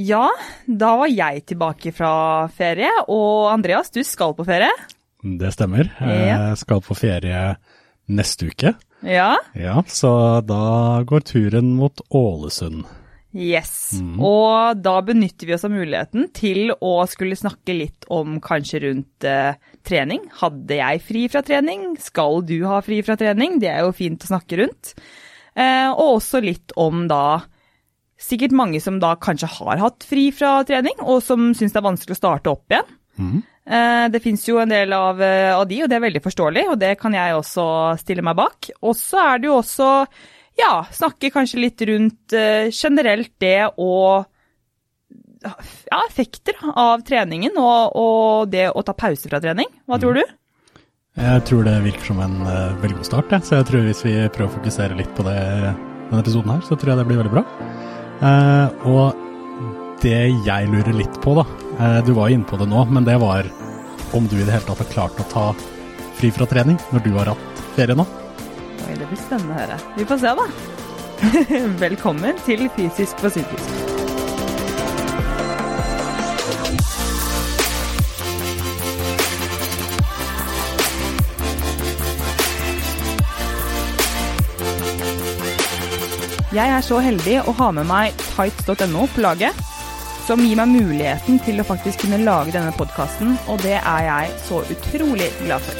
Ja, da var jeg tilbake fra ferie, og Andreas, du skal på ferie? Det stemmer. Jeg skal på ferie neste uke. Ja. Ja, så da går turen mot Ålesund. Yes. Og da benytter vi oss av muligheten til å skulle snakke litt om kanskje rundt eh, trening. Hadde jeg fri fra trening? Skal du ha fri fra trening? Det er jo fint å snakke rundt. Eh, og også litt om da sikkert mange som da kanskje har hatt fri fra trening, og som syns det er vanskelig å starte opp igjen. Mm. Det fins jo en del av, eh, av de, og det er veldig forståelig, og det kan jeg også stille meg bak. Og så er det jo også, ja, snakke kanskje litt rundt eh, generelt det å Ja, effekter av treningen og, og det å ta pause fra trening. Hva tror du? Jeg tror det virker som en uh, veldig god start, ja. så jeg tror hvis vi prøver å fokusere litt på det denne episoden her, så tror jeg det blir veldig bra. Eh, og det jeg lurer litt på, da, eh, du var inne på det nå, men det var om du i det hele tatt har klart å ta fri fra trening når du har hatt ferie nå? Oi, det blir spennende å høre. Vi får se, da. Velkommen til Fysisk på psykisk. Jeg er så heldig å ha med meg tights.no på laget, som gir meg muligheten til å faktisk kunne lage denne podkasten, og det er jeg så utrolig glad for.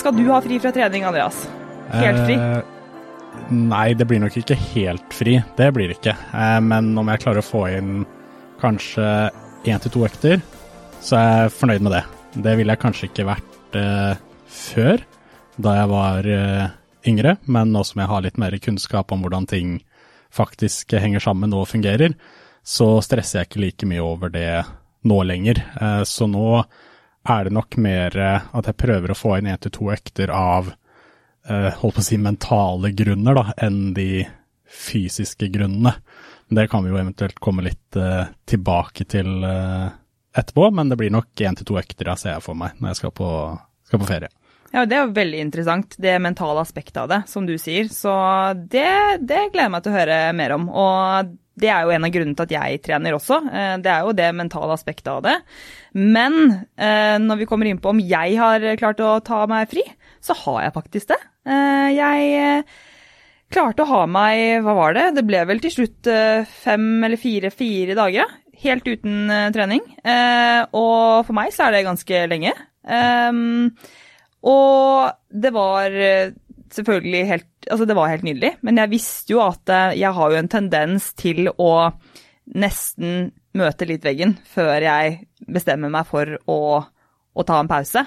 Skal du ha fri fra trening, Andreas? Helt fri? Eh, nei, det blir nok ikke helt fri. Det blir det ikke. Eh, men om jeg klarer å få inn kanskje én til to økter, så jeg er fornøyd med det. Det ville jeg kanskje ikke vært eh, før, da jeg var eh, yngre, men nå som jeg har litt mer kunnskap om hvordan ting faktisk henger sammen og fungerer, så stresser jeg ikke like mye over det nå lenger. Eh, så nå er det nok mer eh, at jeg prøver å få inn én til to økter av eh, holdt på å si mentale grunner, da, enn de fysiske grunnene. Det kan vi jo eventuelt komme litt eh, tilbake til etterpå, men det blir nok én til to økter jeg ser for meg når jeg skal på, skal på ferie. Ja, det er jo veldig interessant, det mentale aspektet av det, som du sier. Så det, det gleder jeg meg til å høre mer om. Og det er jo en av grunnene til at jeg trener også. Eh, Det er jo det mentale aspektet av det. Men eh, når vi kommer inn på om jeg har klart å ta meg fri, så har jeg faktisk det. Eh, Jeg klarte å ha meg, hva var det, det ble vel til slutt fem eller fire, fire dager. Helt uten eh, trening. Eh, Og for meg så er det ganske lenge. Ehm, og det var eh, selvfølgelig helt Altså, det var helt nydelig, men jeg visste jo at jeg har jo en tendens til å nesten møte litt veggen før jeg bestemmer meg for å, å ta en pause.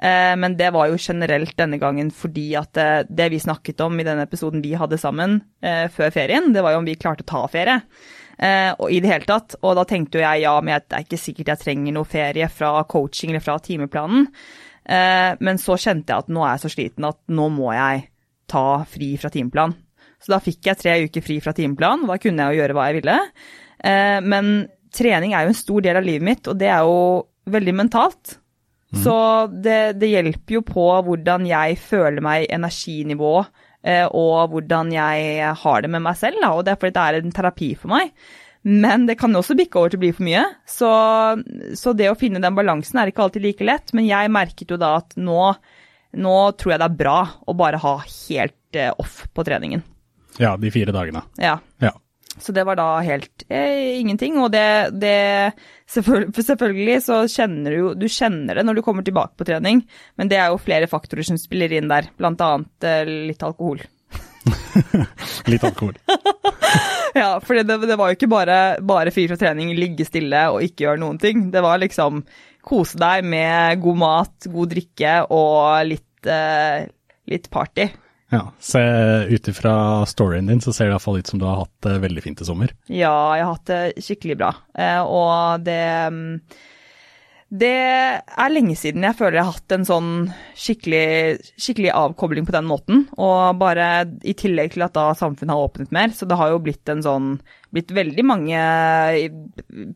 Men det var jo generelt denne gangen fordi at det vi snakket om i denne episoden vi hadde sammen før ferien, det var jo om vi klarte å ta ferie. Eh, og i det hele tatt. Og da tenkte jo jeg ja, men det er ikke sikkert jeg trenger noe ferie fra coaching eller fra timeplanen. Eh, men så kjente jeg at nå er jeg så sliten at nå må jeg ta fri fra timeplan. Så da fikk jeg tre uker fri fra timeplan, da kunne jeg jo gjøre hva jeg ville. Eh, men trening er jo en stor del av livet mitt, og det er jo veldig mentalt. Så det, det hjelper jo på hvordan jeg føler meg energinivå, eh, og hvordan jeg har det med meg selv, da, og det er fordi det er en terapi for meg. Men det kan også bikke over til å bli for mye. Så, så det å finne den balansen er ikke alltid like lett. Men jeg merket jo da at nå, nå tror jeg det er bra å bare ha helt eh, off på treningen. Ja, de fire dagene. Ja. Ja. Så det var da helt eh, ingenting. Og det, det selvfølgelig, Selvfølgelig så kjenner du jo Du kjenner det når du kommer tilbake på trening, men det er jo flere faktorer som spiller inn der, blant annet eh, litt alkohol. Litt alkohol. Ja, for det, det var jo ikke bare, bare fri fra trening, ligge stille og ikke gjøre noen ting. Det var liksom kose deg med god mat, god drikke og litt, eh, litt party. Ja, ut ifra storyen din så ser det i hvert fall ut som du har hatt det veldig fint i sommer. Ja, jeg har hatt det skikkelig bra. Eh, og det mm, Det er lenge siden jeg føler jeg har hatt en sånn skikkelig, skikkelig avkobling på den måten. Og bare i tillegg til at da samfunnet har åpnet mer, så det har jo blitt en sånn Blitt veldig mange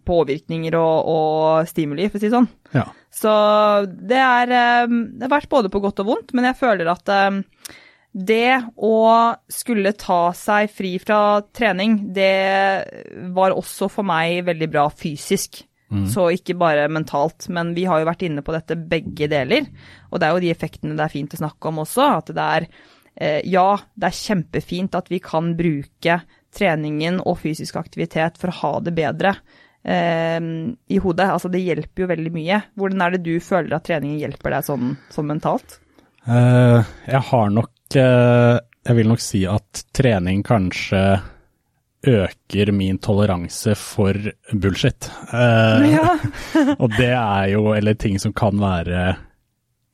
påvirkninger og, og stimuli, for å si det sånn. Ja. Så det er eh, Det har vært både på godt og vondt, men jeg føler at eh, det å skulle ta seg fri fra trening, det var også for meg veldig bra fysisk. Mm. Så ikke bare mentalt. Men vi har jo vært inne på dette begge deler. Og det er jo de effektene det er fint å snakke om også. At det er eh, Ja, det er kjempefint at vi kan bruke treningen og fysisk aktivitet for å ha det bedre eh, i hodet. Altså det hjelper jo veldig mye. Hvordan er det du føler at treningen hjelper deg sånn, sånn mentalt? Uh, jeg har nok Jeg vil nok si at trening kanskje øker min toleranse for bullshit. Eh, ja. og det er jo, eller ting som kan være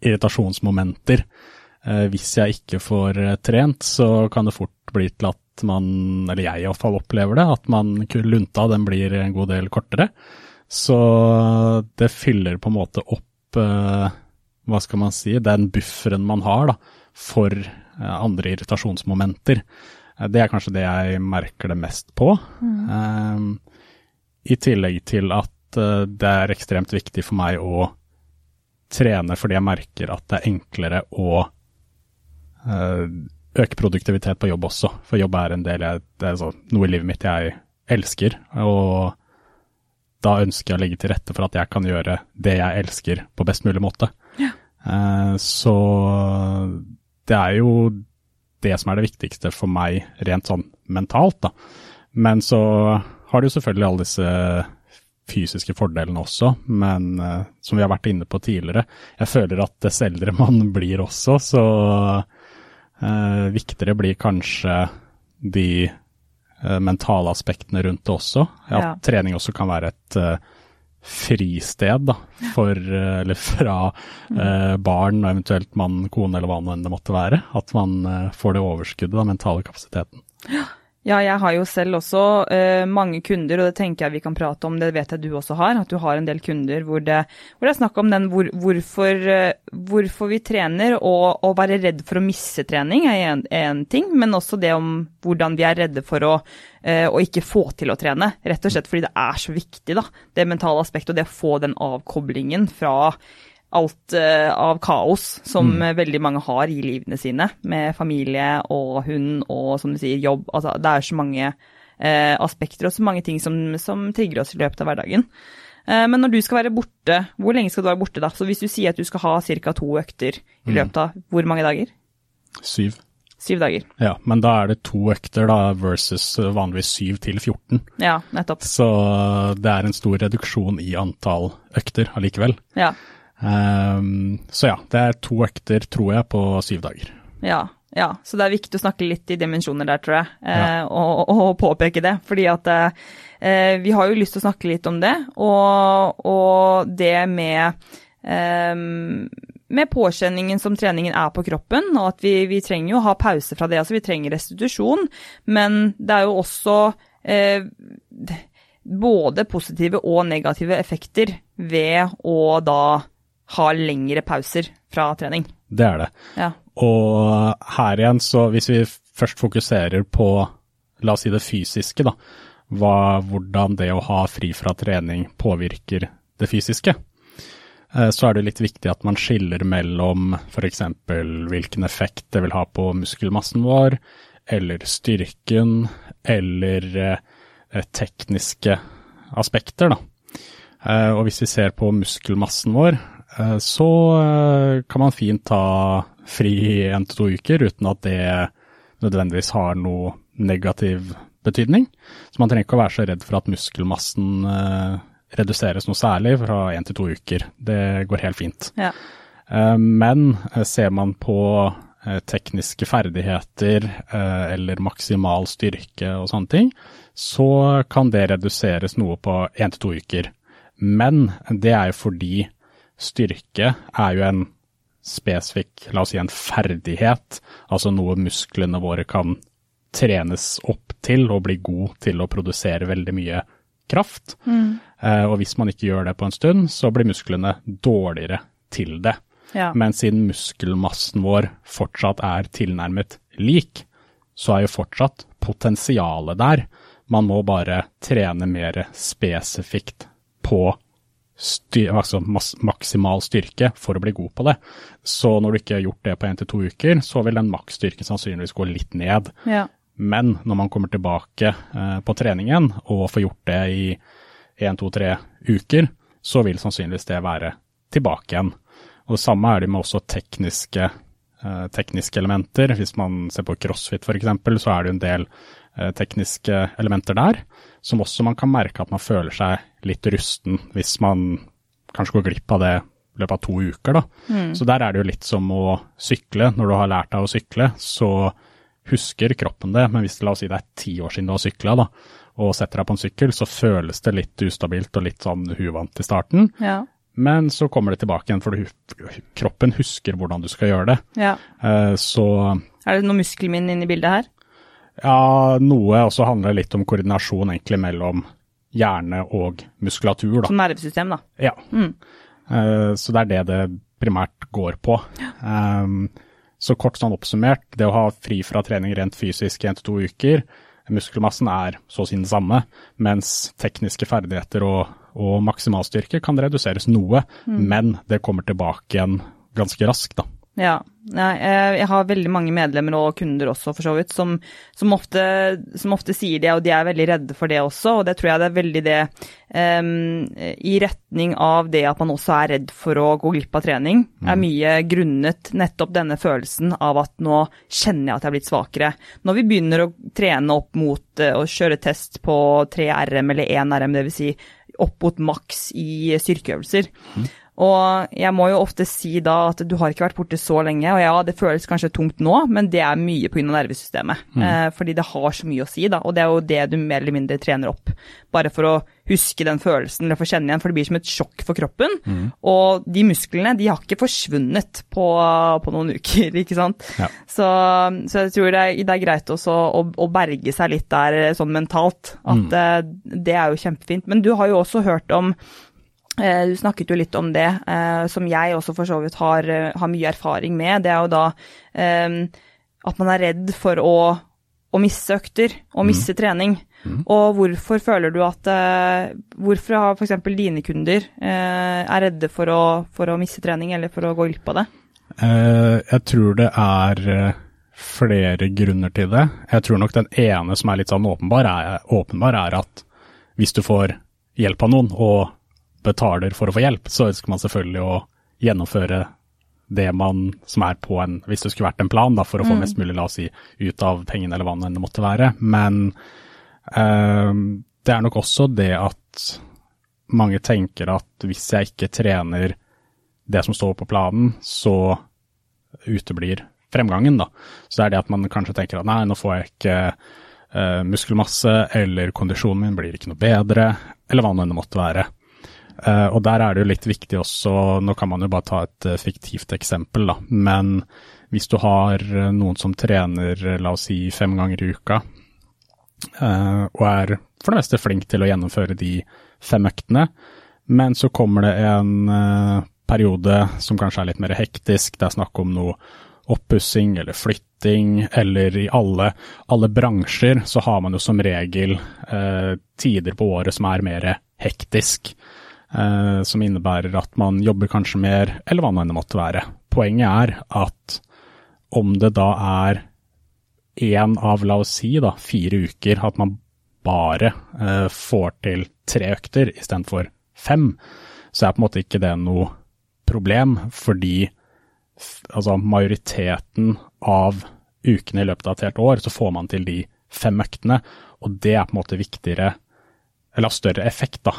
irritasjonsmomenter. Eh, hvis jeg ikke får eh, trent, så kan det fort bli til at man, eller jeg iallfall opplever det, at man lunta den blir en god del kortere. Så det fyller på en måte opp, eh, hva skal man si, den bufferen man har da, for eh, andre irritasjonsmomenter. Eh, det er kanskje det jeg merker det mest på. Mm. Um, I tillegg til at uh, det er ekstremt viktig for meg å trene fordi jeg merker at det er enklere å uh, øke produktivitet på jobb også. For jobb er en del jeg, det er så, noe i livet mitt jeg elsker. Og da ønsker jeg å legge til rette for at jeg kan gjøre det jeg elsker på best mulig måte. Ja. Uh, så det er jo det som er det viktigste for meg rent sånn mentalt, da. Men så har du selvfølgelig alle disse fysiske fordelene også, men uh, som vi har vært inne på tidligere, jeg føler at dess eldre man blir også, så uh, viktigere blir kanskje de uh, mentale aspektene rundt det også. At ja. trening også kan være et fristed da, for, eller fra eh, barn og eventuelt mann, kone eller hva nå enn det måtte være. At man eh, får det overskuddet, den mentale kapasiteten. Ja. Ja, jeg har jo selv også uh, mange kunder, og det tenker jeg vi kan prate om, det vet jeg du også har. At du har en del kunder hvor det, hvor det er snakk om den hvor, hvorfor, uh, hvorfor, vi trener, og å være redd for å misse trening er én ting, men også det om hvordan vi er redde for å, uh, å, ikke få til å trene. Rett og slett fordi det er så viktig, da. Det mentale aspektet og det å få den avkoblingen fra alt uh, av kaos som mm. veldig mange har i livene sine, med familie og hund og som du sier, jobb. Altså, det er så mange uh, aspekter og så mange ting som, som trigger oss i løpet av hverdagen. Uh, men når du skal være borte, hvor lenge skal du være borte da? Så hvis du sier at du skal ha ca. to økter i mm. løpet av hvor mange dager? Syv. Syv dager. Ja, men da er det to økter da versus vanligvis syv til 14. Ja, nettopp. Så det er en stor reduksjon i antall økter allikevel. Ja. Um, så ja, det er to økter, tror jeg, på syv dager. Ja, ja, så det er viktig å snakke litt i dimensjoner der, tror jeg, eh, ja. og, og, påpeke det. Fordi at eh, vi har jo lyst til å snakke litt om det, og, og det med eh, med påkjenningen som treningen er på kroppen, og at vi, vi, trenger jo å ha pause fra det. Altså vi trenger restitusjon, men det er jo også eh, både positive og negative effekter ved å da har lengre pauser fra trening. Det er det. Ja. Og her igjen, så hvis vi først fokuserer på, la oss si det fysiske, da, hva, hvordan det å ha fri fra trening påvirker det fysiske, eh, så er det litt viktig at man skiller mellom f.eks. hvilken effekt det vil ha på muskelmassen vår, eller styrken, eller eh, tekniske aspekter, da. Eh, og hvis vi ser på muskelmassen vår, så eh, kan man fint ta fri en til to uker uten at det nødvendigvis har noe negativ betydning. Så man trenger ikke å være så redd for at muskelmassen eh, reduseres noe særlig fra én til to uker. Det går helt fint. Ja. Men ser man på tekniske ferdigheter eller maksimal styrke og sånne ting, så kan det reduseres noe på én til to uker. Men det er jo fordi Styrke er jo en spesifikk, la oss si en ferdighet, altså noe musklene våre kan trenes opp til og bli god til å produsere veldig mye kraft. Eh, og hvis man ikke gjør det på en stund, så blir musklene dårligere til det. Ja. Men siden muskelmassen vår fortsatt er tilnærmet lik, så er jo fortsatt potensialet der. Man må bare trene mer spesifikt på styr, altså maksimal styrke for å bli god på det. Så når du ikke har gjort det på én til to uker, så vil den maksstyrken sannsynligvis gå litt ned. Ja. Men når man kommer tilbake eh, på treningen og får gjort det i én, to, tre uker, så vil sannsynligvis det være tilbake igjen. Og Det samme er det med også tekniske, eh, tekniske elementer. Hvis man ser på crossfit f.eks., så er det en del tekniske elementer der, som også man kan merke at man føler seg litt rusten hvis man kanskje går glipp av det i løpet av to uker. Da. Så der er det jo litt som å sykle. Når du har lært deg å sykle, så husker kroppen det, men hvis la oss si det er ti år siden du har sykla og setter deg på en sykkel, så føles det litt ustabilt og litt sånn uvant i starten. Ja. Men så kommer det tilbake igjen, for du, kroppen husker hvordan du skal gjøre det. ja. Eh, Så Er det noe muskelminn inne i bildet her? Ja, noe også handler litt om koordinasjon egentlig mellom hjerne og muskulatur, da. Som nervesystem, da. Ja. Eh, Så det er det det primært går på. Um, Så kort sånn oppsummert, det å ha fri fra trening rent fysisk i en til to uker, muskelmassen er så å si den samme, mens tekniske ferdigheter og, og maksimalstyrke kan reduseres noe, men det kommer tilbake igjen ganske raskt, da. Ja. Nei, eh, jeg har veldig mange medlemmer og kunder også, for så vidt, som, som, ofte, som ofte sier det, og de er veldig redde for det også. Og det tror jeg det er veldig det um, i retning av det at man også er redd for å gå glipp av trening, er mye grunnet nettopp denne følelsen av at nå kjenner jeg at jeg er blitt svakere. Når vi begynner å trene opp mot eh, å kjøre test på 3 RM eller 1 RM, dvs. Si opp mot maks i styrkeøvelser. Og jeg må jo ofte si da at du har ikke vært borte så lenge, og ja, det føles kanskje tungt nå, men det er mye pga. nervesystemet. Eh, fordi det har så mye å si, da, og det er jo det du mer eller mindre trener opp. Bare for å huske den følelsen, eller få kjenne igjen, for det blir som et sjokk for kroppen. Og de musklene, de har ikke forsvunnet på, på noen uker, ikke sant. Ja. Så, så jeg tror det er, det er greit også å, å berge seg litt der eh, sånn mentalt. At eh, det er jo kjempefint. Men du har jo også hørt om Du snakket jo litt om det, eh, som jeg også for så vidt har, eh, har mye erfaring med. Det er jo da eh, at man er redd for å, å misse økter og misse trening. Og hvorfor føler du at eh, Hvorfor har f.eks. dine kunder eh, er redde for å, for å misse trening eller for å gå glipp av det? Eh, jeg tror det er eh, flere grunner til det. Jeg tror nok den ene som er litt sånn åpenbar, er, åpenbar er at hvis du får hjelp av noen og betaler for å få hjelp, så ønsker man selvfølgelig å gjennomføre det man som er på en Hvis det skulle vært en plan da, for å få mest mulig, la oss si, ut av pengene eller hva nå enn det måtte være. Men eh, det er nok også det at mange tenker at hvis jeg ikke trener det som står på planen, så uteblir fremgangen, da. Så det er det at man kanskje tenker at nei, nå får jeg ikke eh, muskelmasse, eller kondisjonen min blir ikke noe bedre, eller hva nå enn det måtte være. Eh, og der er det jo litt viktig også, nå kan man jo bare ta et eh, fiktivt eksempel, da, men hvis du har eh, noen som trener, la oss si fem ganger i uka, og er for det meste flink til å gjennomføre de fem øktene, men så kommer det en periode som kanskje er litt mer hektisk, det er snakk om noe oppussing eller flytting, eller i alle, alle bransjer så har man jo som regel eh, tider på året som er mer hektisk, som innebærer at man jobber kanskje mer, eller hva nå enn det måtte være. Poenget er at om det da er én av, la oss si, da, fire uker, at man bare eh, får til tre økter istedenfor fem, så er på en måte ikke det noe problem, fordi altså, majoriteten av ukene i løpet av et helt år, så får man til de fem øktene, og det er på en måte viktigere, eller har større effekt, da,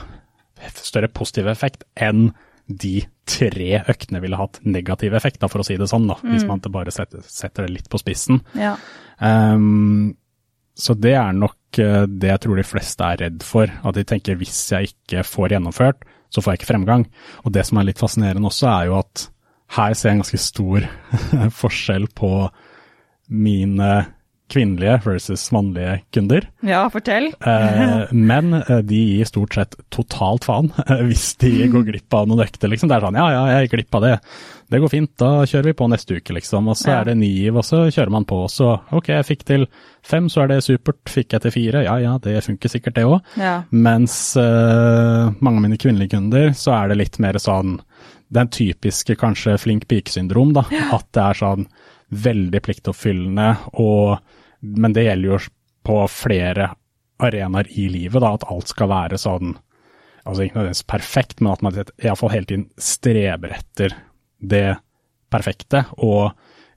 større positiv effekt enn de tre øktene ville hatt negativ effekt, da, for å si det sånn, da, hvis man bare setter, setter det litt på spissen. Ja. Um, så det er nok eh, det jeg tror de fleste er redd for. At de tenker hvis jeg ikke får gjennomført, så får jeg ikke fremgang. Og det som er litt fascinerende også, er jo at her ser jeg en ganske stor forskjell på mine kvinnelige versus mannlige kunder. Ja, fortell. Eh, men eh, de gir stort sett totalt faen eh, hvis de går glipp av noen økter, liksom. Det er sånn ja, ja, jeg gikk glipp av det. Det går fint, da kjører vi på neste uke, liksom. Og så Ja. er det ni giv, og så kjører man på. Og så ok, jeg fikk til fem, så er det supert. Fikk jeg til fire, ja ja, det funker sikkert det òg. Ja. Mens uh, mange av mine kvinnelige kunder, så er det litt mer sånn den typiske kanskje flink pike-syndrom, da. At det er sånn veldig pliktoppfyllende, og, men det gjelder jo på flere arenaer i livet, da, at alt skal være sånn altså ikke nødvendigvis perfekt, men at man iallfall hele tiden streber etter det perfekte. Og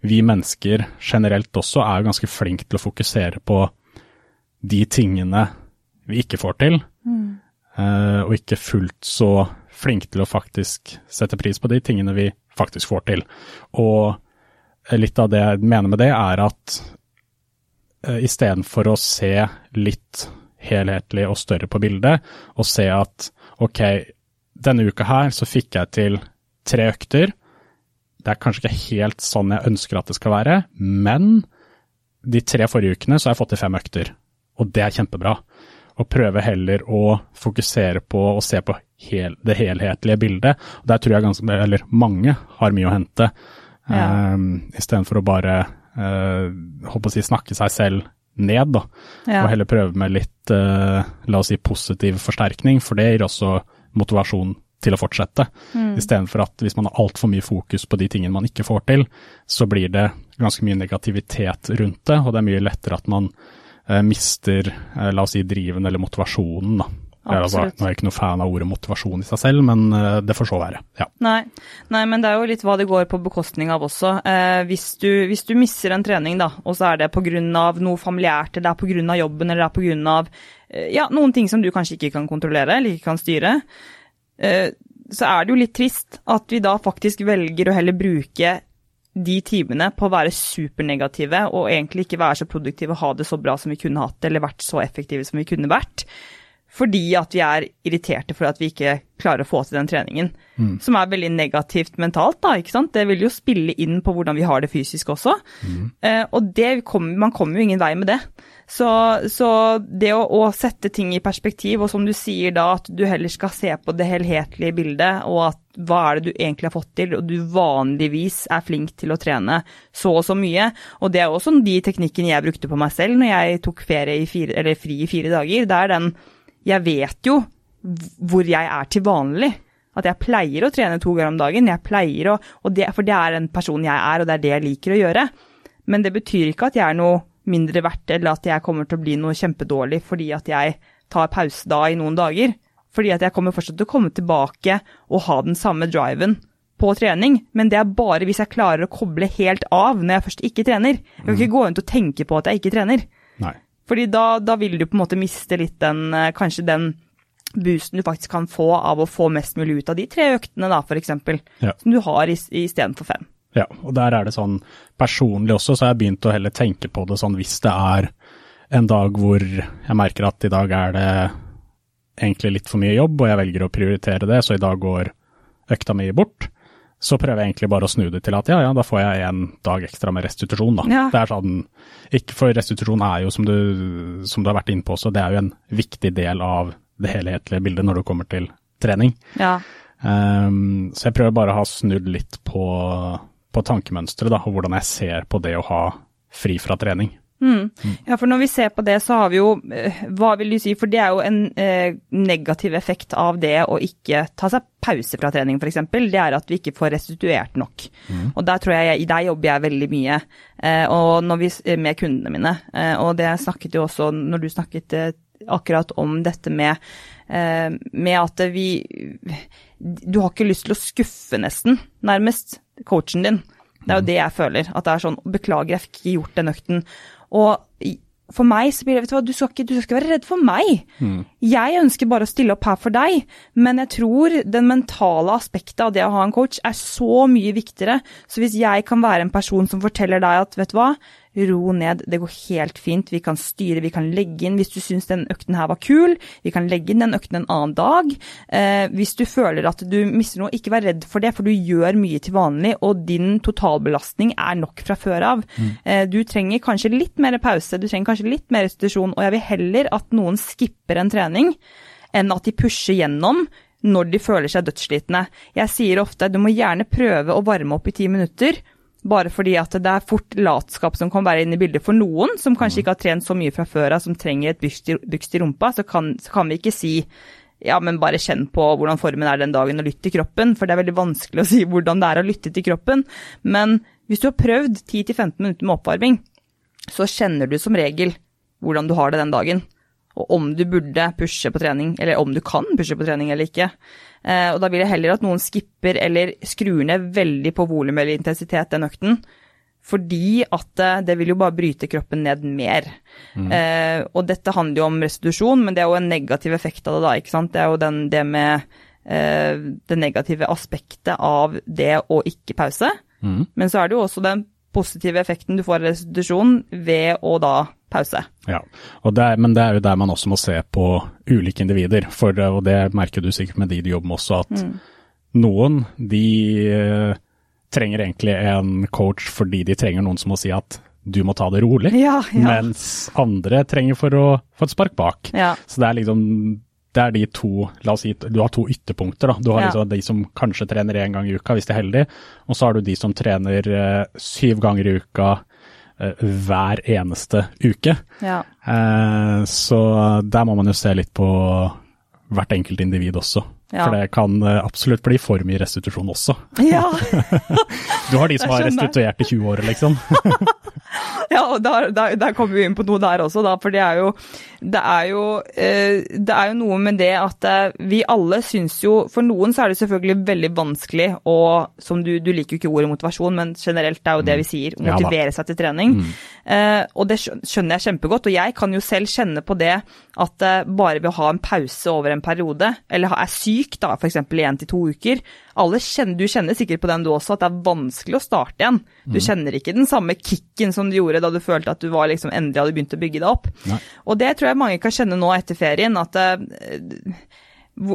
vi mennesker generelt også er ganske flinke til å fokusere på de tingene vi ikke får til, mm. og ikke fullt så flinke til å faktisk sette pris på de tingene vi faktisk får til. Og litt av det jeg mener med det, er at istedenfor å se litt helhetlig og større på bildet, og se at ok, denne uka her så fikk jeg til tre økter. Det er kanskje ikke helt sånn jeg ønsker at det skal være, men de tre forrige ukene så har jeg fått til fem økter, og det er kjempebra. Og prøve heller å fokusere på å se på hel, det helhetlige bildet. Der tror jeg ganske, eller mange har mye å hente, Ja. um, istedenfor å bare holdt på å si, snakke seg selv ned, da. Ja. Og heller prøve med litt, eh, la oss si, positiv forsterkning, for det gir også motivasjon til å fortsette. Mm. Istedenfor at hvis man har altfor mye fokus på de tingene man ikke får til, så blir det ganske mye negativitet rundt det, og det er mye lettere at man eh, mister, eh, la oss si, driven eller motivasjonen, da. Altså, nå er jeg ikke noe fan av ordet motivasjon i seg selv, men eh, det får så være. Ja. Nei. Nei, men det er jo litt hva det går på bekostning av også. Eh, hvis, du, hvis du misser en trening, da, og så er det pga. noe familiært, eller det er pga. jobben, eller det er pga. Eh, ja, noen ting som du kanskje ikke kan kontrollere, eller ikke kan styre, eh, så er det jo litt trist at vi da faktisk velger å heller bruke de timene på å være supernegative og egentlig ikke være så produktive og ha det så bra som vi kunne hatt det, eller vært så effektive som vi kunne vært. Fordi at vi er irriterte for at vi ikke klarer å få til den treningen. Som er veldig negativt mentalt, da, ikke sant. Det vil jo spille inn på hvordan vi har det fysisk også. Eh, og det kom, man kommer jo ingen vei med det. Så, så det å, å sette ting i perspektiv, og som du sier da, at du heller skal se på det helhetlige bildet, og at hva er det du egentlig har fått til, og du vanligvis er flink til å trene så og så mye. Og det er også de teknikkene jeg brukte på meg selv når jeg tok ferie i fire, eller fri i fire dager. Det er den Jeg vet jo hvor jeg er til vanlig. At jeg pleier å trene to ganger om dagen. Jeg pleier å, og det, For det er en person jeg er, og det er det jeg liker å gjøre. Men det betyr ikke at jeg er noe mindre verdt, eller at jeg kommer til å bli noe kjempedårlig fordi at jeg tar pause da i noen dager. Fordi at jeg kommer fortsatt til å komme tilbake og ha den samme driven på trening, men det er bare hvis jeg klarer å koble helt av når jeg først ikke trener. Jeg kan ikke gå rundt og tenke på at jeg ikke trener. Nei. Fordi da, da vil du på en måte miste litt den, eh, kanskje den boosten du faktisk kan få av å få mest mulig ut av de tre øktene, da, eksempel. Ja. Som du har i- istedenfor fem. Ja, og der er det sånn personlig også, så har jeg begynt å heller tenke på det sånn hvis det er en dag hvor jeg merker at i dag er det egentlig litt for mye jobb, og jeg velger å prioritere det, så i dag går økta mi bort. Så prøver jeg egentlig bare å snu det til at ja, ja, da får jeg en dag ekstra med restitusjon, da. Ja. Det er sånn, ikke for restitusjon er jo, som du, som du har vært inne på også, det er jo en viktig del av det helhetlige bildet når det kommer til trening. Ja. Um, så jeg prøver bare å ha snudd litt på, på tankemønsteret, da, og hvordan jeg ser på det å ha fri fra trening. Ja, for når vi ser på det, så har vi jo eh, Hva vil du si, for det er jo en eh, negativ effekt av det å ikke ta seg pause fra trening, f.eks. Det er at vi ikke får restituert nok. Og der tror jeg, der jobber jeg veldig mye, eh, og når vi, med kundene mine. Eh, og det snakket jo også når du snakket eh, akkurat om dette med, eh, med at vi Du har ikke lyst til å skuffe, nesten, nærmest, coachen din. Det er jo det jeg føler. At det er sånn Beklager, jeg fikk ikke gjort den økten. Og for meg så blir det Vet du hva, du skal ikke, du skal ikke være redd for meg. Jeg ønsker bare å stille opp her for deg, men jeg tror den mentale aspektet av det å ha en coach er så mye viktigere. Så hvis jeg kan være en person som forteller deg at vet du hva, ro ned, det går helt fint, vi kan styre, vi kan legge inn hvis du syns den økten her var kul, vi kan legge inn den økten en annen dag. Eh, hvis du føler at du mister noe, ikke vær redd for det, for du gjør mye til vanlig, og din totalbelastning er nok fra før av. Mm. Eh, du trenger kanskje litt mer pause, du trenger kanskje litt mer restitusjon, og jeg vil heller at noen skipper en trening enn at de pusher gjennom når de føler seg dødsslitne. Jeg sier ofte du må gjerne prøve å varme opp i ti minutter, bare fordi at det er fort latskap som kan være inne i bildet for noen som kanskje ikke har trent så mye fra før av, som trenger et bygst i rumpa, så kan, så kan, vi ikke si ja, men bare kjenn på hvordan formen er den dagen og lytt til kroppen, for det er veldig vanskelig å si hvordan det er å lytte til kroppen. Men hvis du har prøvd 10-15 minutter med oppvarming, så kjenner du som regel hvordan du har det den dagen og om du burde pushe på trening, eller om du kan pushe på trening eller ikke. Eh, og da vil jeg heller at noen skipper eller skrur ned veldig på volum eller intensitet den økten. Fordi at eh, det vil jo bare bryte kroppen ned mer. Mm. Eh, og dette handler jo om restitusjon, men det er jo en negativ effekt av det da, ikke sant. Det er jo den, det med eh, det negative aspektet av det å ikke pause. Mm. Men så er det jo også den positive effekten du får av restitusjon ved å da pause. Ja, det er, men det er jo der man også må se på ulike individer. For, og det merker du sikkert med de du jobber med også, at mm. noen de uh, trenger egentlig en coach fordi de trenger noen som må si at du må ta det rolig, ja, ja. mens andre trenger for å få et spark bak. Ja. Så det er liksom det er de to La oss si du har to ytterpunkter. da. Du har liksom de som kanskje trener én gang i uka, hvis de er heldige, og så har du de som trener uh, syv ganger i uka Eh, hver eneste uke. Ja. Eh, så der må man jo se litt på hvert enkelt individ også. Ja. For det kan eh, absolutt bli for mye restitusjon også. Ja. du har de som har restituert i 20 år, liksom. ja, og der, der, der, kommer vi inn på noe der også, da. For det er jo, det er jo, eh, det er jo noe med det at eh, vi alle syns jo For noen så er det selvfølgelig veldig vanskelig å som du, du liker jo ikke ordet motivasjon, men generelt det er jo det vi sier. Motivere seg til trening. Mm. Eh, og det skjønner jeg kjempegodt. Og jeg kan jo selv kjenne på det at eh, bare ved å ha en pause over en periode, eller er syk da, f.eks. i én til to uker, kjenner, du kjenner sikkert på den du også, at det er vanskelig å starte igjen. Du mm. kjenner ikke den samme kicken som du gjorde da du følte at du var liksom endelig hadde begynt å bygge deg opp. Nei. Og det tror jeg mange kan kjenne nå etter ferien, at uh,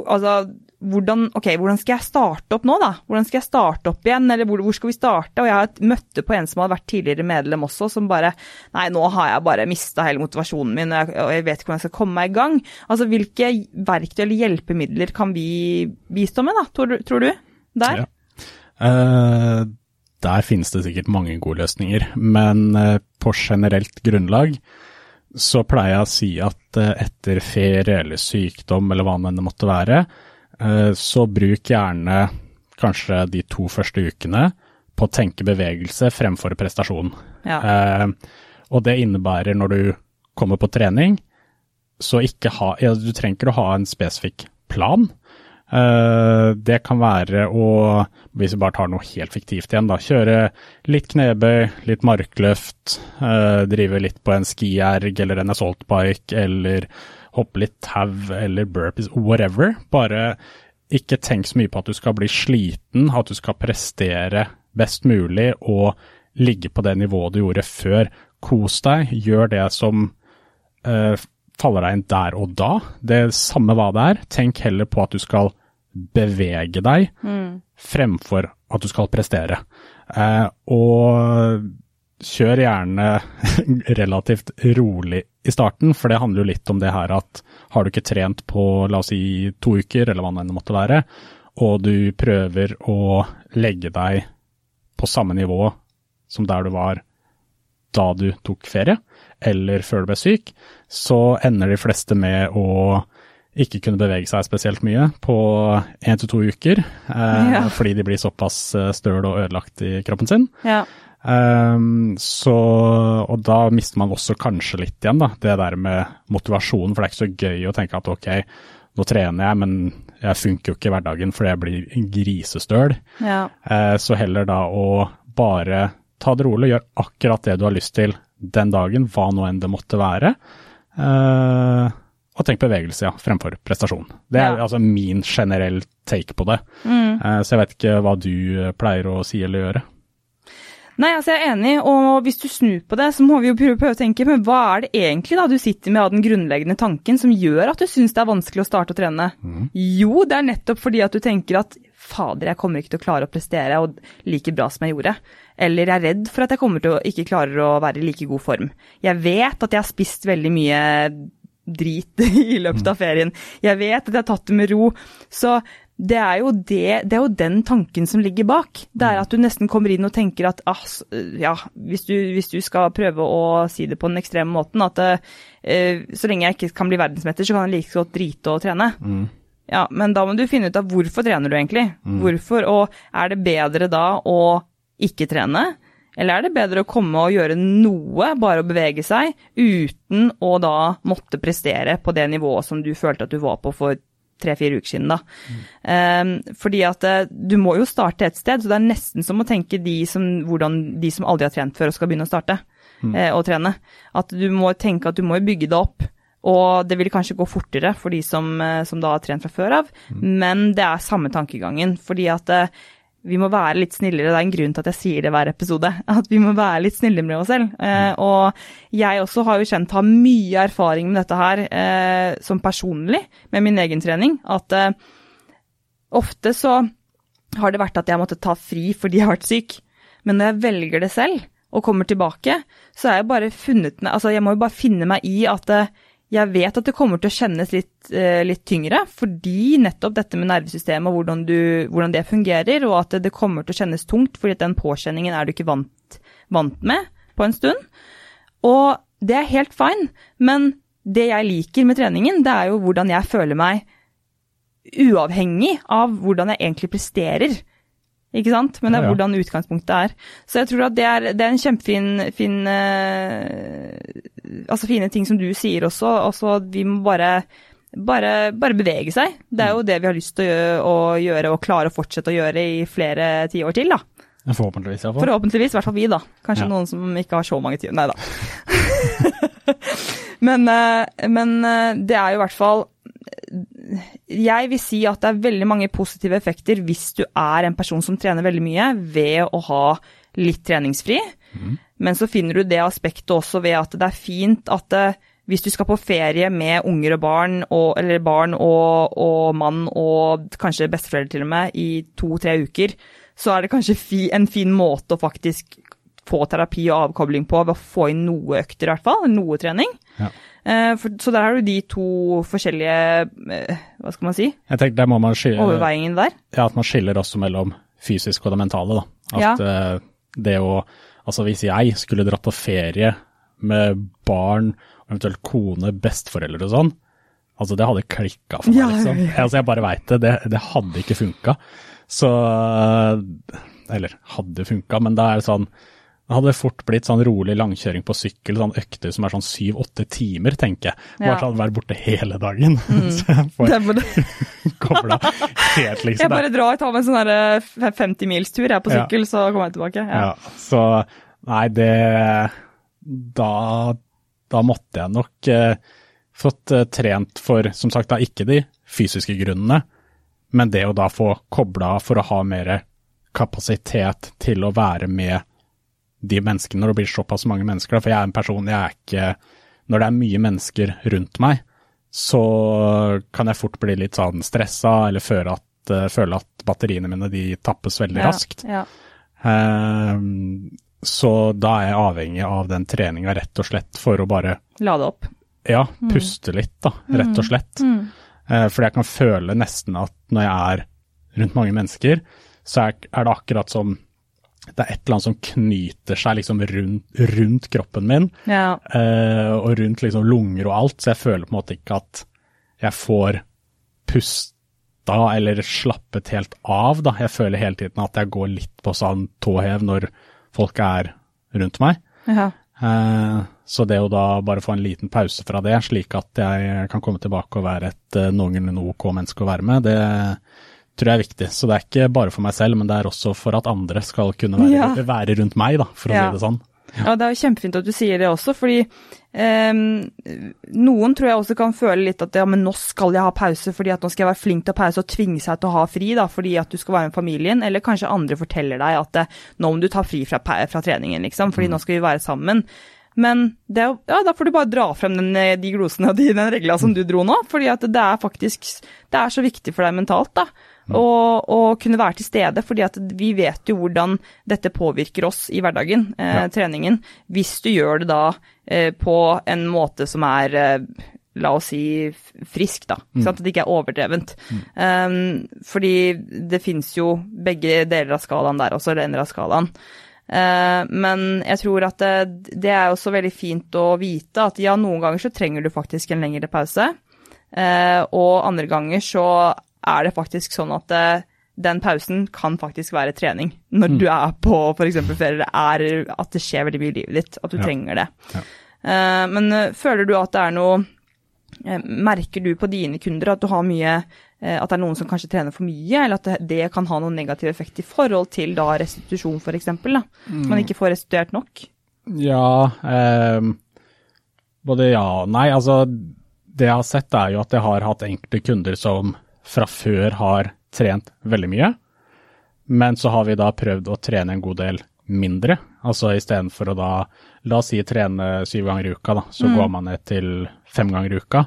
altså, hvordan, okay, hvordan skal jeg starte opp nå, da? Hvordan skal jeg starte opp igjen, eller hvor, hvor skal vi starte? Og jeg har møtte på en som hadde vært tidligere medlem også, som bare Nei, nå har jeg bare mista hele motivasjonen min, og jeg, og jeg, vet ikke hvordan jeg skal komme meg i gang. Altså, hvilke verktøy eller hjelpemidler kan vi bistå med, da, tror, tror du? der? Ja. Uh, der finnes det sikkert mange gode løsninger, men uh, på generelt grunnlag så pleier jeg å si at uh, etter ferie eller sykdom eller hva det måtte være, så bruk gjerne kanskje de to første ukene på å tenke bevegelse fremfor prestasjon. Ja. og det innebærer når du kommer på trening, så ikke ha ja, Du trenger ikke å ha en spesifikk plan, det kan være å, hvis vi bare tar noe helt fiktivt igjen, da, kjøre litt knebøy, litt markløft, uh, drive litt på en skierg eller en assaultbike, eller hoppe litt tau eller burpees, whatever. Bare ikke tenk så mye på at du skal bli sliten, at du skal prestere best mulig og ligge på det nivået du gjorde før. Kos deg, gjør det som uh, faller deg inn der og da. Det samme hva det er. Tenk heller på at du skal bevege deg mm. fremfor at du skal prestere. Eh, og kjør gjerne relativt rolig i starten, for det handler jo litt om det her at har du ikke trent på la oss si to uker, eller hva det måtte være, og du prøver å legge deg på samme nivå som der du var da du tok ferie, eller før du ble syk, så ender de fleste med å ikke kunne bevege seg spesielt mye på én til to uker, eh, ja. fordi de blir såpass eh, støl og ødelagt i kroppen sin. Ja. Um, så, og da mister man også kanskje litt igjen, da, det der med motivasjonen, for det er ikke så gøy å tenke at ok, nå trener jeg, men jeg funker jo ikke i hverdagen fordi jeg blir grisestøl. Ja. Uh, så heller da å bare ta det rolig, gjør akkurat det du har lyst til den dagen, hva nå enn det måtte være. Uh, og tenk bevegelse, ja, fremfor prestasjon. Det er Ja. altså min generell take på det. Mm. så jeg vet ikke hva du pleier å si eller gjøre. Nei, altså jeg er enig, og hvis du snur på det, så må vi jo prøve, å tenke, men hva er det egentlig da du sitter med av den grunnleggende tanken som gjør at du syns det er vanskelig å starte å trene? Jo, det er nettopp fordi at du tenker at fader, jeg kommer ikke til å klare å prestere og like bra som jeg gjorde. Eller jeg er redd for at jeg kommer til å ikke klarer å være i like god form. Jeg vet at jeg har spist veldig mye drit i løpet av ferien. Jeg vet at jeg har tatt det med ro. Så det er, det, det er jo den tanken som ligger bak. Det er at du nesten kommer inn og tenker at ah, ja, hvis du, hvis du skal prøve å si det på den ekstreme måten, at uh, så lenge jeg ikke kan bli verdensmester, så kan jeg like godt drite og trene. Ja, men da må du finne ut av hvorfor trener du egentlig. Hvorfor, og er det bedre da å ikke trene? Eller er det bedre å komme og gjøre noe, bare å bevege seg, uten å da måtte prestere på det nivået som du følte at du var på for tre-fire uker siden, da. Um, fordi at eh, du må jo starte et sted, så det er nesten som å tenke de som, hvordan, de som aldri har trent før og skal begynne å starte eh, å trene. At du må tenke at du må bygge det opp. Og det vil kanskje gå fortere for de som, eh, som da har trent fra før av, men det er samme tankegangen. Fordi at eh, vi må være litt snillere. Det er en grunn til at jeg sier det hver episode. At vi må være litt snillere med oss selv. Eh, og jeg også har jo kjent, har mye erfaring med dette her eh, som personlig, med min egen trening. At eh, ofte så har det vært at jeg måtte ta fri fordi jeg har vært syk. Men når jeg velger det selv og kommer tilbake, så er jeg bare funnet Altså, jeg må jo bare finne meg i at eh, jeg vet at det kommer til å kjennes litt, eh, litt tyngre, fordi nettopp dette med nervesystemet og hvordan, hvordan det fungerer, og at det kommer til å kjennes tungt, fordi den påkjenningen er du ikke vant, vant med på en stund. Og det er helt fine, men det jeg liker med treningen, det er jo hvordan jeg føler meg uavhengig av hvordan jeg egentlig presterer. Ikke sant? Men det er hvordan utgangspunktet er. Så jeg tror at det er, det er en kjempefin fin, uh, Altså fine ting som du sier også. også vi må bare, bare, bare bevege seg. Det er jo det vi har lyst til å gjøre, å gjøre og klare å fortsette å gjøre i flere tiår til, da. Forhåpentligvis, iallfall. Forhåpentligvis, i hvert fall vi, da. Kanskje Ja. noen som ikke har så mange tiår. Nei da. men, eh, men eh, det er jo i hvert fall Jeg vil si at det er veldig mange positive effekter hvis du er en person som trener veldig mye, ved å ha litt treningsfri. Men så finner du det aspektet også ved at det er fint at det, hvis du skal på ferie med unger og barn, og, eller barn og, og mann og kanskje besteforeldre til og med, i to-tre uker, så er det kanskje fi, en fin måte å faktisk få terapi og avkobling på ved å få inn noe økter, i hvert fall. Noe trening. Ja. Eh, så der har du de to forskjellige eh, Hva skal man si? Jeg tenker der må man skille, Overveiingen der. ja, at man skiller også mellom fysisk og det mentale. Da. At ja. det å Altså hvis jeg skulle dratt på ferie med barn, eventuelt kone, besteforeldre og sånn, altså det hadde klikka for meg, liksom. Altså jeg bare veit det. det. Det hadde ikke funka. Så Eller hadde funka, men da er det sånn det hadde fort blitt sånn rolig langkjøring på sykkel, sånn økter som er sånn syv-åtte timer, tenker jeg. Bare Ja. Mm. sånn være borte hele dagen. Så jeg får Det kobla helt, liksom. jeg bare drar tar meg en sånn eh, 50-milstur jeg på Ja. sykkel, så kommer jeg tilbake. Ja. Ja, så nei, det Da, da måtte jeg nok eh, fått eh, trent for, som sagt, da ikke de fysiske grunnene, men det å da få kobla for å ha mer kapasitet til å være med de menneskene når det blir såpass mange mennesker. da, For jeg er en person, jeg er ikke Når det er mye mennesker rundt meg, så kan jeg fort bli litt sånn stressa eller føle at, eh, føle at batteriene mine de tappes veldig raskt. Ja. Ehm, så da er jeg avhengig av den treninga rett og slett for å bare Lade opp. ja, puste litt, da, rett og slett. Eh, fordi jeg kan føle nesten at når jeg er rundt mange mennesker, så er, er det akkurat som det er et eller annet som knyter seg liksom rundt, rundt kroppen min, Ja. uh, og rundt liksom lunger og alt, så jeg føler på en måte ikke at jeg får pusta eller slappet helt av, da. Jeg føler hele tiden at jeg går litt på sånn tåhev når folk er rundt meg. ja. Uh, Så det å da bare få en liten pause fra det, slik at jeg kan komme tilbake og være et uh, noenlunde ok menneske å være med, det tror jeg er viktig. Så det er ikke bare for meg selv, men det er også for at andre skal kunne være, Ja. være rundt meg, da, for å Ja. si det sånn. Ja, det er jo kjempefint at du sier det også, fordi um, noen tror jeg også kan føle litt at ja, men nå skal jeg ha pause fordi at nå skal jeg være flink til å pause og tvinge seg til å ha fri da, fordi at du skal være med familien, eller kanskje andre forteller deg at eh, nå må du ta fri fra, fra treningen, liksom, fordi mm. nå skal vi være sammen. Men det, ja, da får du bare dra frem den, eh, de glosene og de, den regla som du dro nå, fordi at det er faktisk det er så viktig for deg mentalt, da. å, og, kunne være til stede, fordi at vi vet jo hvordan dette påvirker oss i hverdagen, eh, treningen. Hvis du gjør det da eh, på en måte som er eh, la oss si frisk, da. Mm. At det ikke er overdrevent. Mm. Um, fordi det fins jo begge deler av skalaen der også, eller ender av skalaen. Uh, men jeg tror at det, det, er også veldig fint å vite at ja, noen ganger så trenger du faktisk en lengre pause. Uh, og andre ganger så er det faktisk sånn at uh, den pausen kan faktisk være trening. Når mm. du er på f.eks. ferie, er at det skjer veldig mye i livet ditt, at du ja. trenger det. Ja. Men føler du at det er noe Merker du på dine kunder at du har mye at det er noen som kanskje trener for mye, eller at det, kan ha noen negativ effekt i forhold til da restitusjon f.eks.? At Man ikke får restituert nok? Ja, eh, både ja og nei. Altså, det jeg har sett er jo at jeg har hatt enkelte kunder som fra før har trent veldig mye. Men så har vi da prøvd å trene en god del mindre. Altså istedenfor å da, la oss si trene syv ganger i uka, da, så mm. går man ned til fem ganger i uka.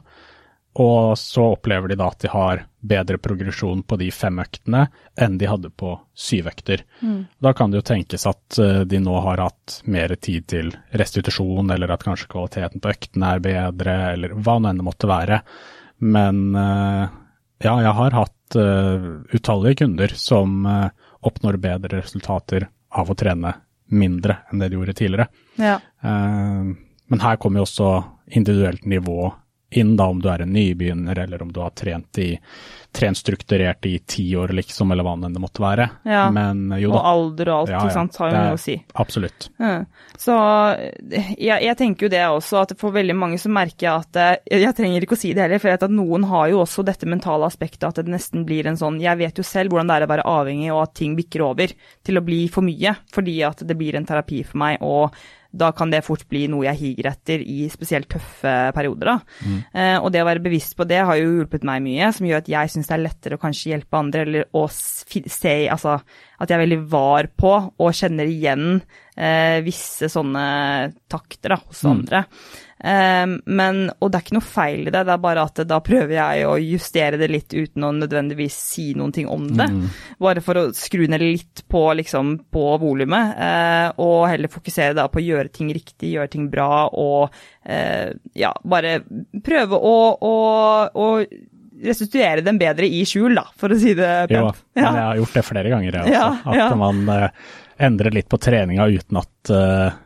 Og så opplever de da at de har bedre progresjon på de fem øktene enn de hadde på syv økter. Mm. Da kan det jo tenkes at eh, de nå har hatt mer tid til restitusjon, eller at kanskje kvaliteten på øktene er bedre, eller hva nå enn det måtte være. Men uh, ja, jeg har hatt uh, utallige kunder som oppnår bedre resultater av å trene mindre enn det de gjorde tidligere. Ja. Men her kommer jo også individuelt nivå inn, da om du er en nybegynner eller om du har trent i trent strukturert i ti år, liksom, eller hva enn det måtte være. Ja, Men jo da. Og alder og alt, ja, ja, sant, har jo noe å si. Absolutt. Så jeg, jeg, tenker jo det også, at for veldig mange så merker jeg at jeg, Jeg trenger ikke å si det heller, for jeg vet at noen har jo også dette mentale aspektet at det nesten blir en sånn Jeg vet jo selv hvordan det er å være avhengig, og at ting bikker over til å bli for mye, fordi at det blir en terapi for meg. og da kan det fort bli noe jeg higer etter i spesielt tøffe perioder. Da. Mm. Eh, og det å være bevisst på det har jo hjulpet meg mye, som gjør at jeg syns det er lettere å kanskje hjelpe andre, eller å se altså, at jeg er veldig var på og kjenner igjen eh, visse sånne takter da, hos mm. andre. Um, men, og det er ikke noe feil i det, det er bare at da prøver jeg å justere det litt uten å nødvendigvis si noen ting om det. Mm. Bare for å skru ned litt på, liksom, på volumet, uh, og heller fokusere da på å gjøre ting riktig, gjøre ting bra, og uh, ja, bare prøve å, å, å restituere dem bedre i skjul, da, for å si det pent. Jo, ja. jeg har gjort det flere ganger, jeg også. Ja, at ja. man uh, endrer litt på treninga uten at uh,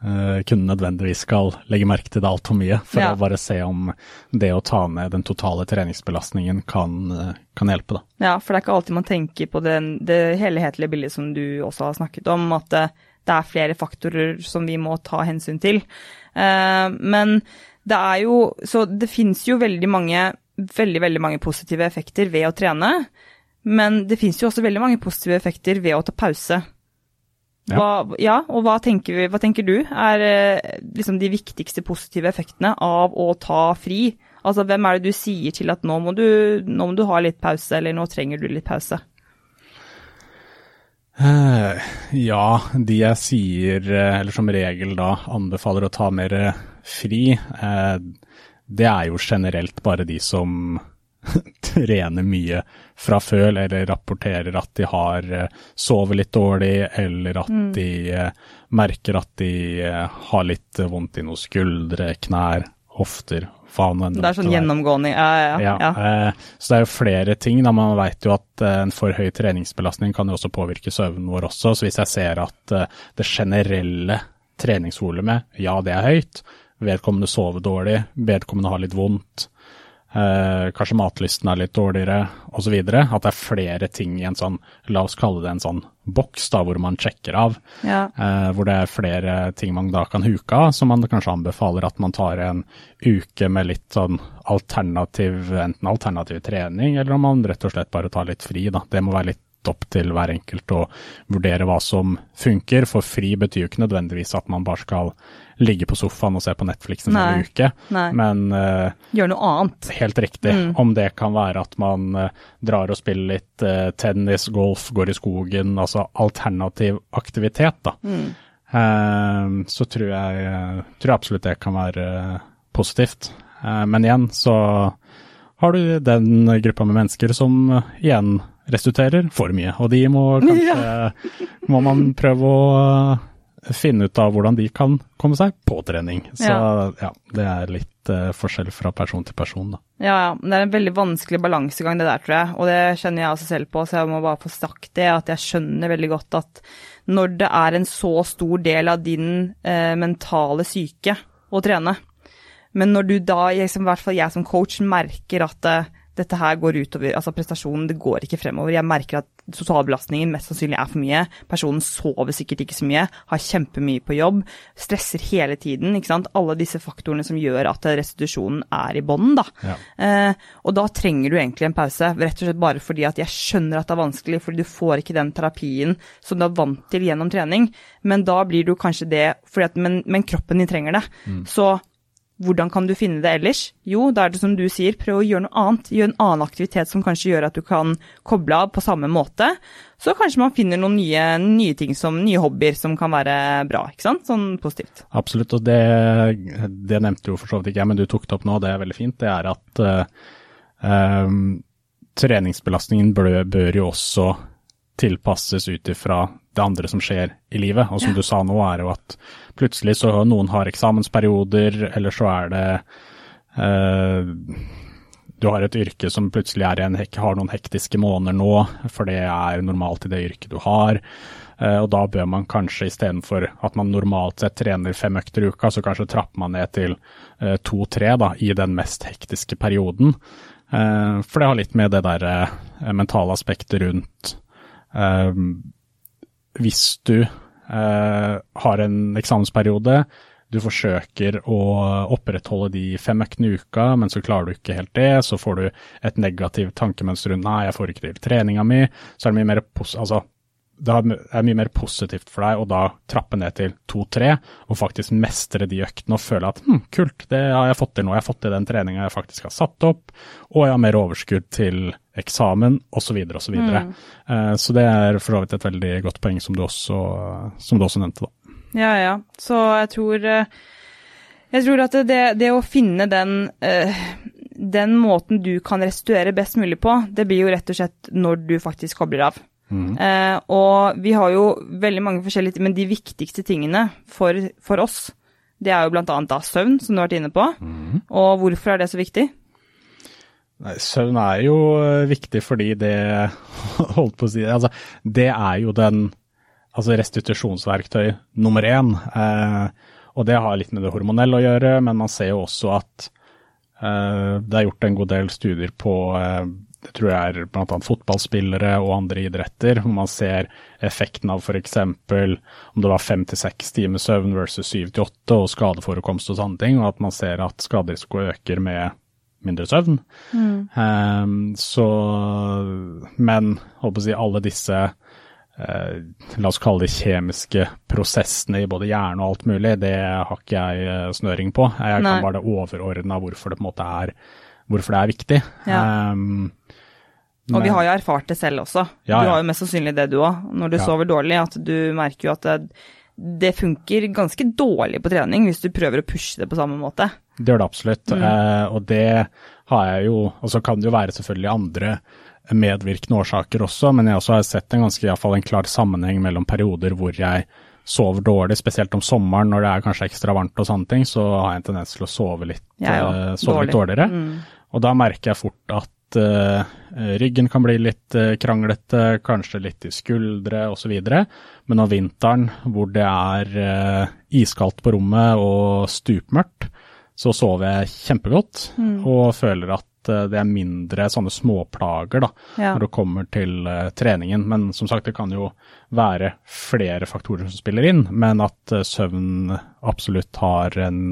kunden nødvendigvis skal legge merke til det altfor mye, for ja. å bare se om det å ta ned den totale treningsbelastningen kan, uh, kan, hjelpe. Da. Ja, for det er ikke alltid man tenker på den, det helhetlige bildet som du også har snakket om, at det, det er flere faktorer som vi må ta hensyn til. Uh, men det er jo Så det fins jo veldig mange, veldig, veldig mange positive effekter ved å trene. Men det fins jo også veldig mange positive effekter ved å ta pause. Hva, ja, og hva tenker, vi, hva tenker, du er eh, liksom de viktigste positive effektene av å ta fri? Altså, hvem er det du sier til at nå må du, nå må du ha litt pause, eller nå trenger du litt pause? Uh, ja, de jeg sier, eh, eller som regel da anbefaler å ta mer fri, det er jo generelt bare de som trener mye fra før, eller rapporterer at de har eh, sovet litt dårlig, eller at mm. de eh, merker at de eh, har litt vondt i noen skuldre, knær, hofter, faen enn det er sånn gjennomgående, ja, ja. ja. ja. Så det er jo flere ting. Da. Man vet jo at en for høy treningsbelastning kan jo også påvirke søvnen vår også. Så hvis jeg ser at det generelle treningsvolumet, ja det er høyt, vedkommende sover dårlig, vedkommende har litt vondt, Eh, kanskje matlysten er litt dårligere osv. At det er flere ting i en sånn, la oss kalle det en sånn boks da, hvor man sjekker av. Ja. Eh, hvor det er flere ting man da kan huke av, som man kanskje anbefaler at man tar en uke med litt sånn alternativ, enten alternativ trening, eller om man rett og slett bare tar litt fri. da. Det må være litt opp til hver enkelt å vurdere hva som funker. For fri betyr jo ikke nødvendigvis at man bare skal ligge på sofaen og se på Netflix en hel uke, Nei. men uh, Gjør noe annet. Helt riktig. Mm. Om det kan være at man uh, drar og spiller litt uh, tennis, golf, går i skogen, altså alternativ aktivitet, da. Mm. så tror jeg, tror jeg, absolutt det kan være positivt. men igjen så har du den gruppa med mennesker som igjen restituerer for mye, og de må kanskje ja. må man prøve å finne ut av hvordan de kan komme seg på trening. Så ja, ja det er litt uh, forskjell fra person til person, da. Ja, ja. Det er en veldig vanskelig balansegang det der, tror jeg. Og det kjenner jeg også selv på, så jeg må bare få sagt det. At jeg skjønner veldig godt at når det er en så stor del av din uh, mentale syke å trene, men når du da, i hvert fall jeg som coach, merker at uh, dette her går utover altså prestasjonen, det går ikke fremover. Jeg merker at totalbelastningen mest sannsynlig er for mye. Personen sover sikkert ikke så mye, har kjempemye på jobb, stresser hele tiden. ikke sant? Alle disse faktorene som gjør at restitusjonen er i bånn, da. Ja. Eh, og da trenger du egentlig en pause, rett og slett bare fordi at jeg skjønner at det er vanskelig, fordi du får ikke den terapien som du er vant til gjennom trening. Men da blir du kanskje det, at, men, men, kroppen din trenger det. Mm. Så hvordan kan du finne det ellers? Jo, da er det som du sier, prøv å gjøre noe annet. Gjør en annen aktivitet som kanskje gjør at du kan koble av på samme måte. Så kanskje man finner noen nye, nye ting som nye hobbyer som kan være bra, ikke sant? Sånn positivt. Absolutt, og det, det nevnte jo for så vidt ikke jeg, men du tok det opp nå, det er veldig fint. Det er at uh, um, treningsbelastningen bør, bør jo også tilpasses ut ifra det andre som skjer i livet. Og som du sa nå, er jo at plutselig så noen har eksamensperioder, eller så er det eh, Du har et yrke som plutselig en, har noen hektiske måneder nå, for det er normalt i det yrket du har. Uh, og da bør man kanskje istedenfor at man normalt sett trener fem økter i uka, så kanskje trapper man ned til uh, to-tre i den mest hektiske perioden. for det har litt med det der mentale aspektet rundt hvis du eh, har en eksamensperiode, du forsøker å opprettholde de fem øktene i uka, men så klarer du ikke helt det, så får du et negativt tankemønster rundt nei, jeg får ikke til treninga mi, så er det mye mer altså, det er mye mer positivt for deg å da trappe ned til to-tre, og faktisk mestre de øktene og føle at hm, kult, det har jeg fått til nå, jeg har fått til den treninga jeg faktisk har satt opp, og jeg har mer overskudd til eksamen, osv., osv. Mm. uh, så det er for så vidt et veldig godt poeng, som du også, som du også nevnte, da. Ja, ja. Så jeg tror, eh, jeg tror at det, det å finne den uh, den måten du kan restituere best mulig på, det blir jo rett og slett når du faktisk kobler av. Mm. Eh, og vi har jo veldig mange forskjellige Men de viktigste tingene for, for oss, det er jo bl.a. da søvn, som du har vært inne på. Mm. Og hvorfor er det så viktig? Nei, søvn er jo eh, viktig fordi det Holdt på å si Altså, det er jo den altså restitusjonsverktøy nummer én. Eh, og det har litt med det hormonelle å gjøre, men man ser jo også at eh, det er gjort en god del studier på eh, det tror jeg er bl.a. fotballspillere og andre idretter, hvor man ser effekten av f.eks. om det var fem til seks timer søvn versus syv til åtte, og skadeforekomst og sånne ting, og at man ser at skaderisiko øker med mindre søvn. Mm. Um, så Men håper å si alle disse uh, la oss kalle det kjemiske prosessene i både hjerne og alt mulig, det har ikke jeg uh, snøring på. Jeg Nei. kan bare det overordna hvorfor det på en måte er hvorfor det er viktig. Ja. Um, og vi har jo erfart det selv også. Ja, ja. Du har jo mest sannsynlig det du òg, når du ja. sover dårlig. At du merker jo at det, det, funker ganske dårlig på trening hvis du prøver å pushe det på samme måte. Det gjør det absolutt, mm. eh, og det har jeg jo Og så kan det jo være selvfølgelig andre medvirkende årsaker også, men jeg også har sett en ganske, iallfall en klar sammenheng mellom perioder hvor jeg sover dårlig, spesielt om sommeren når det er kanskje ekstra varmt og sånne ting, så har jeg en tendens til å sove litt, uh, sove dårlig. litt dårligere. Mm. Og da merker jeg fort at uh, ryggen kan bli litt uh, kranglete, kanskje litt i skuldre osv. Men om vinteren hvor det er iskaldt på rommet og stupmørkt, så sover jeg kjempegodt mm. og føler at det er mindre sånne småplager da, ja. når det kommer til uh, treningen. Men som sagt, det kan jo være flere faktorer som spiller inn, men at uh, søvn absolutt har en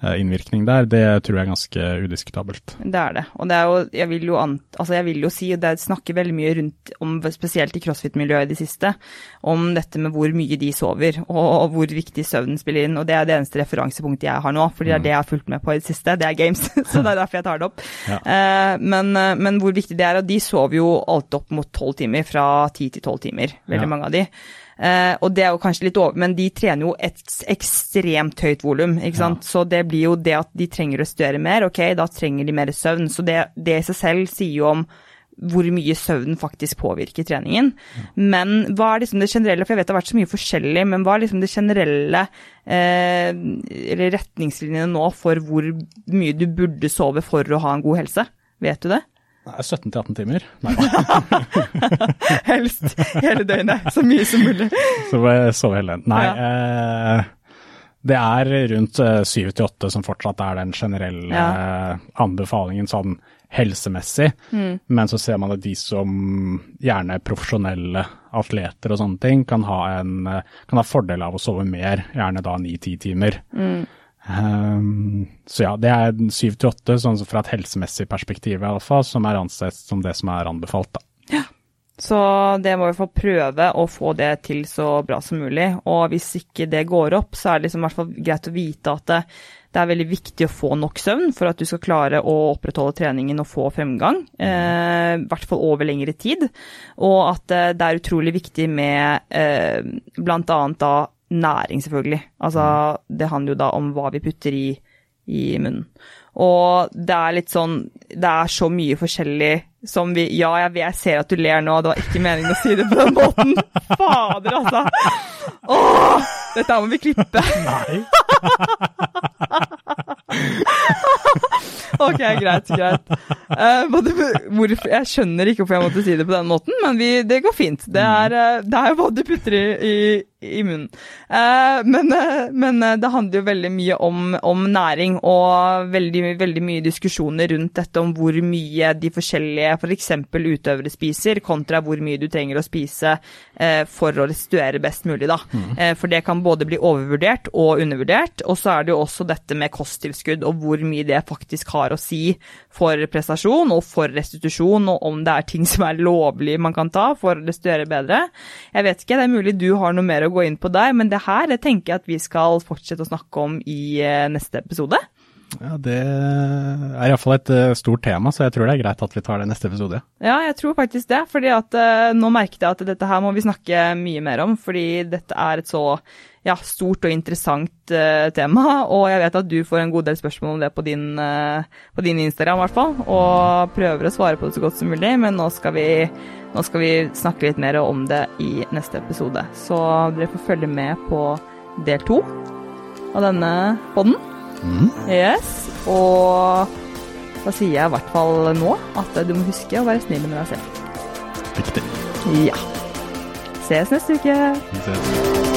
innvirkning der, det tror jeg er ganske udiskutabelt. Det er det. Og det er jo, jeg vil jo, an, altså jeg vil jo si, og det snakker veldig mye rundt om, spesielt i crossfit-miljøet i det siste, om dette med hvor mye de sover, og, og hvor viktig søvnen spiller inn. Og det er det eneste referansepunktet jeg har nå, for det er det jeg har fulgt med på i det siste. Det er games, så det er derfor jeg tar det opp. Ja. Eh, men, eh, men, hvor viktig det er, og de sover jo alt opp mot tolv timer, fra ti til tolv timer, veldig Ja. mange av de. Eh, og det er jo kanskje litt over, men de trener jo et ekstremt høyt volum, ikke sant. Så det blir jo det at de trenger å studere mer, ok, da trenger de mer søvn. Så det, det i seg selv sier jo om hvor mye søvn faktisk påvirker treningen. Men hva er liksom det generelle, for jeg vet det har vært så mye forskjellig, men hva er liksom det generelle eh, retningslinjene nå for hvor mye du burde sove for å ha en god helse? Vet du det? Nei, 17 18 timer. Nei, Helst hele døgnet, så mye som mulig. så får jeg sove hele. Nei, eh, det er rundt eh, 7 til 8 som fortsatt er den generelle Ja. eh, anbefalingen sånn helsemessig. Men så ser man at de som gjerne er profesjonelle atleter og sånne ting, kan ha, en, eh, kan ha fordel av å sove mer, gjerne da 9-10 timer. Um, så ja, det er 7 til 8, sånn fra et helsemessig perspektiv iallfall, som er ansett som det som er anbefalt. da. Så det må vi få prøve å få det til så bra som mulig. Og hvis ikke det går opp, så er det liksom i hvert fall greit å vite at det, det er veldig viktig å få nok søvn for at du skal klare å opprettholde treningen og få fremgang. Eh, I hvert fall over lengre tid. Og at eh, det er utrolig viktig med eh, bl.a. da næring, selvfølgelig. Altså, det handler jo da om hva vi putter i, i munnen. Og det er litt sånn Det er så mye forskjellig som vi Ja, jeg, jeg ser at du ler nå, det var ikke meningen å si det på den måten. Fader, altså. Åh, dette her må vi klippe. Nei. Ok, greit, greit. Uh, hvorfor, jeg skjønner ikke hvorfor jeg måtte si det på den måten, men vi, det går fint. Det er, uh, det er hva du putter i, i, i munnen. Eh, men, eh, men eh, det handler jo veldig mye om, om næring, og veldig, veldig mye diskusjoner rundt dette om hvor mye de forskjellige f.eks. For utøvere spiser, kontra hvor mye du trenger å spise for å restituere best mulig, da. Eh, for det kan både bli overvurdert og undervurdert. Og så er det jo også dette med kosttilskudd, og hvor mye det faktisk har å si for prestasjon og for restitusjon, og om det er ting som er lovlig man kan ta for å restituere bedre. Jeg vet ikke, det er mulig du har noe mer å gå inn på der, men det her det tenker jeg at vi skal fortsette å snakke om i eh, neste episode. Ja, det er iallfall et eh, stort tema, så jeg tror det er greit at vi tar det neste episode. Ja, jeg tror faktisk det. fordi at eh, nå merket jeg at dette her må vi snakke mye mer om. Fordi dette er et så ja, stort og interessant tema. Og jeg vet at du får en god del spørsmål om det på din, på din Instagram, i hvert fall. Og prøver å svare på det så godt som mulig. Men nå skal, vi, nå skal vi snakke litt mer om det i neste episode. Så dere får følge med på del to av denne podden. Yes. Og da sier jeg i hvert fall nå at du må huske å være snill med deg selv. Riktig. Ja. Ses neste uke. Vi ses.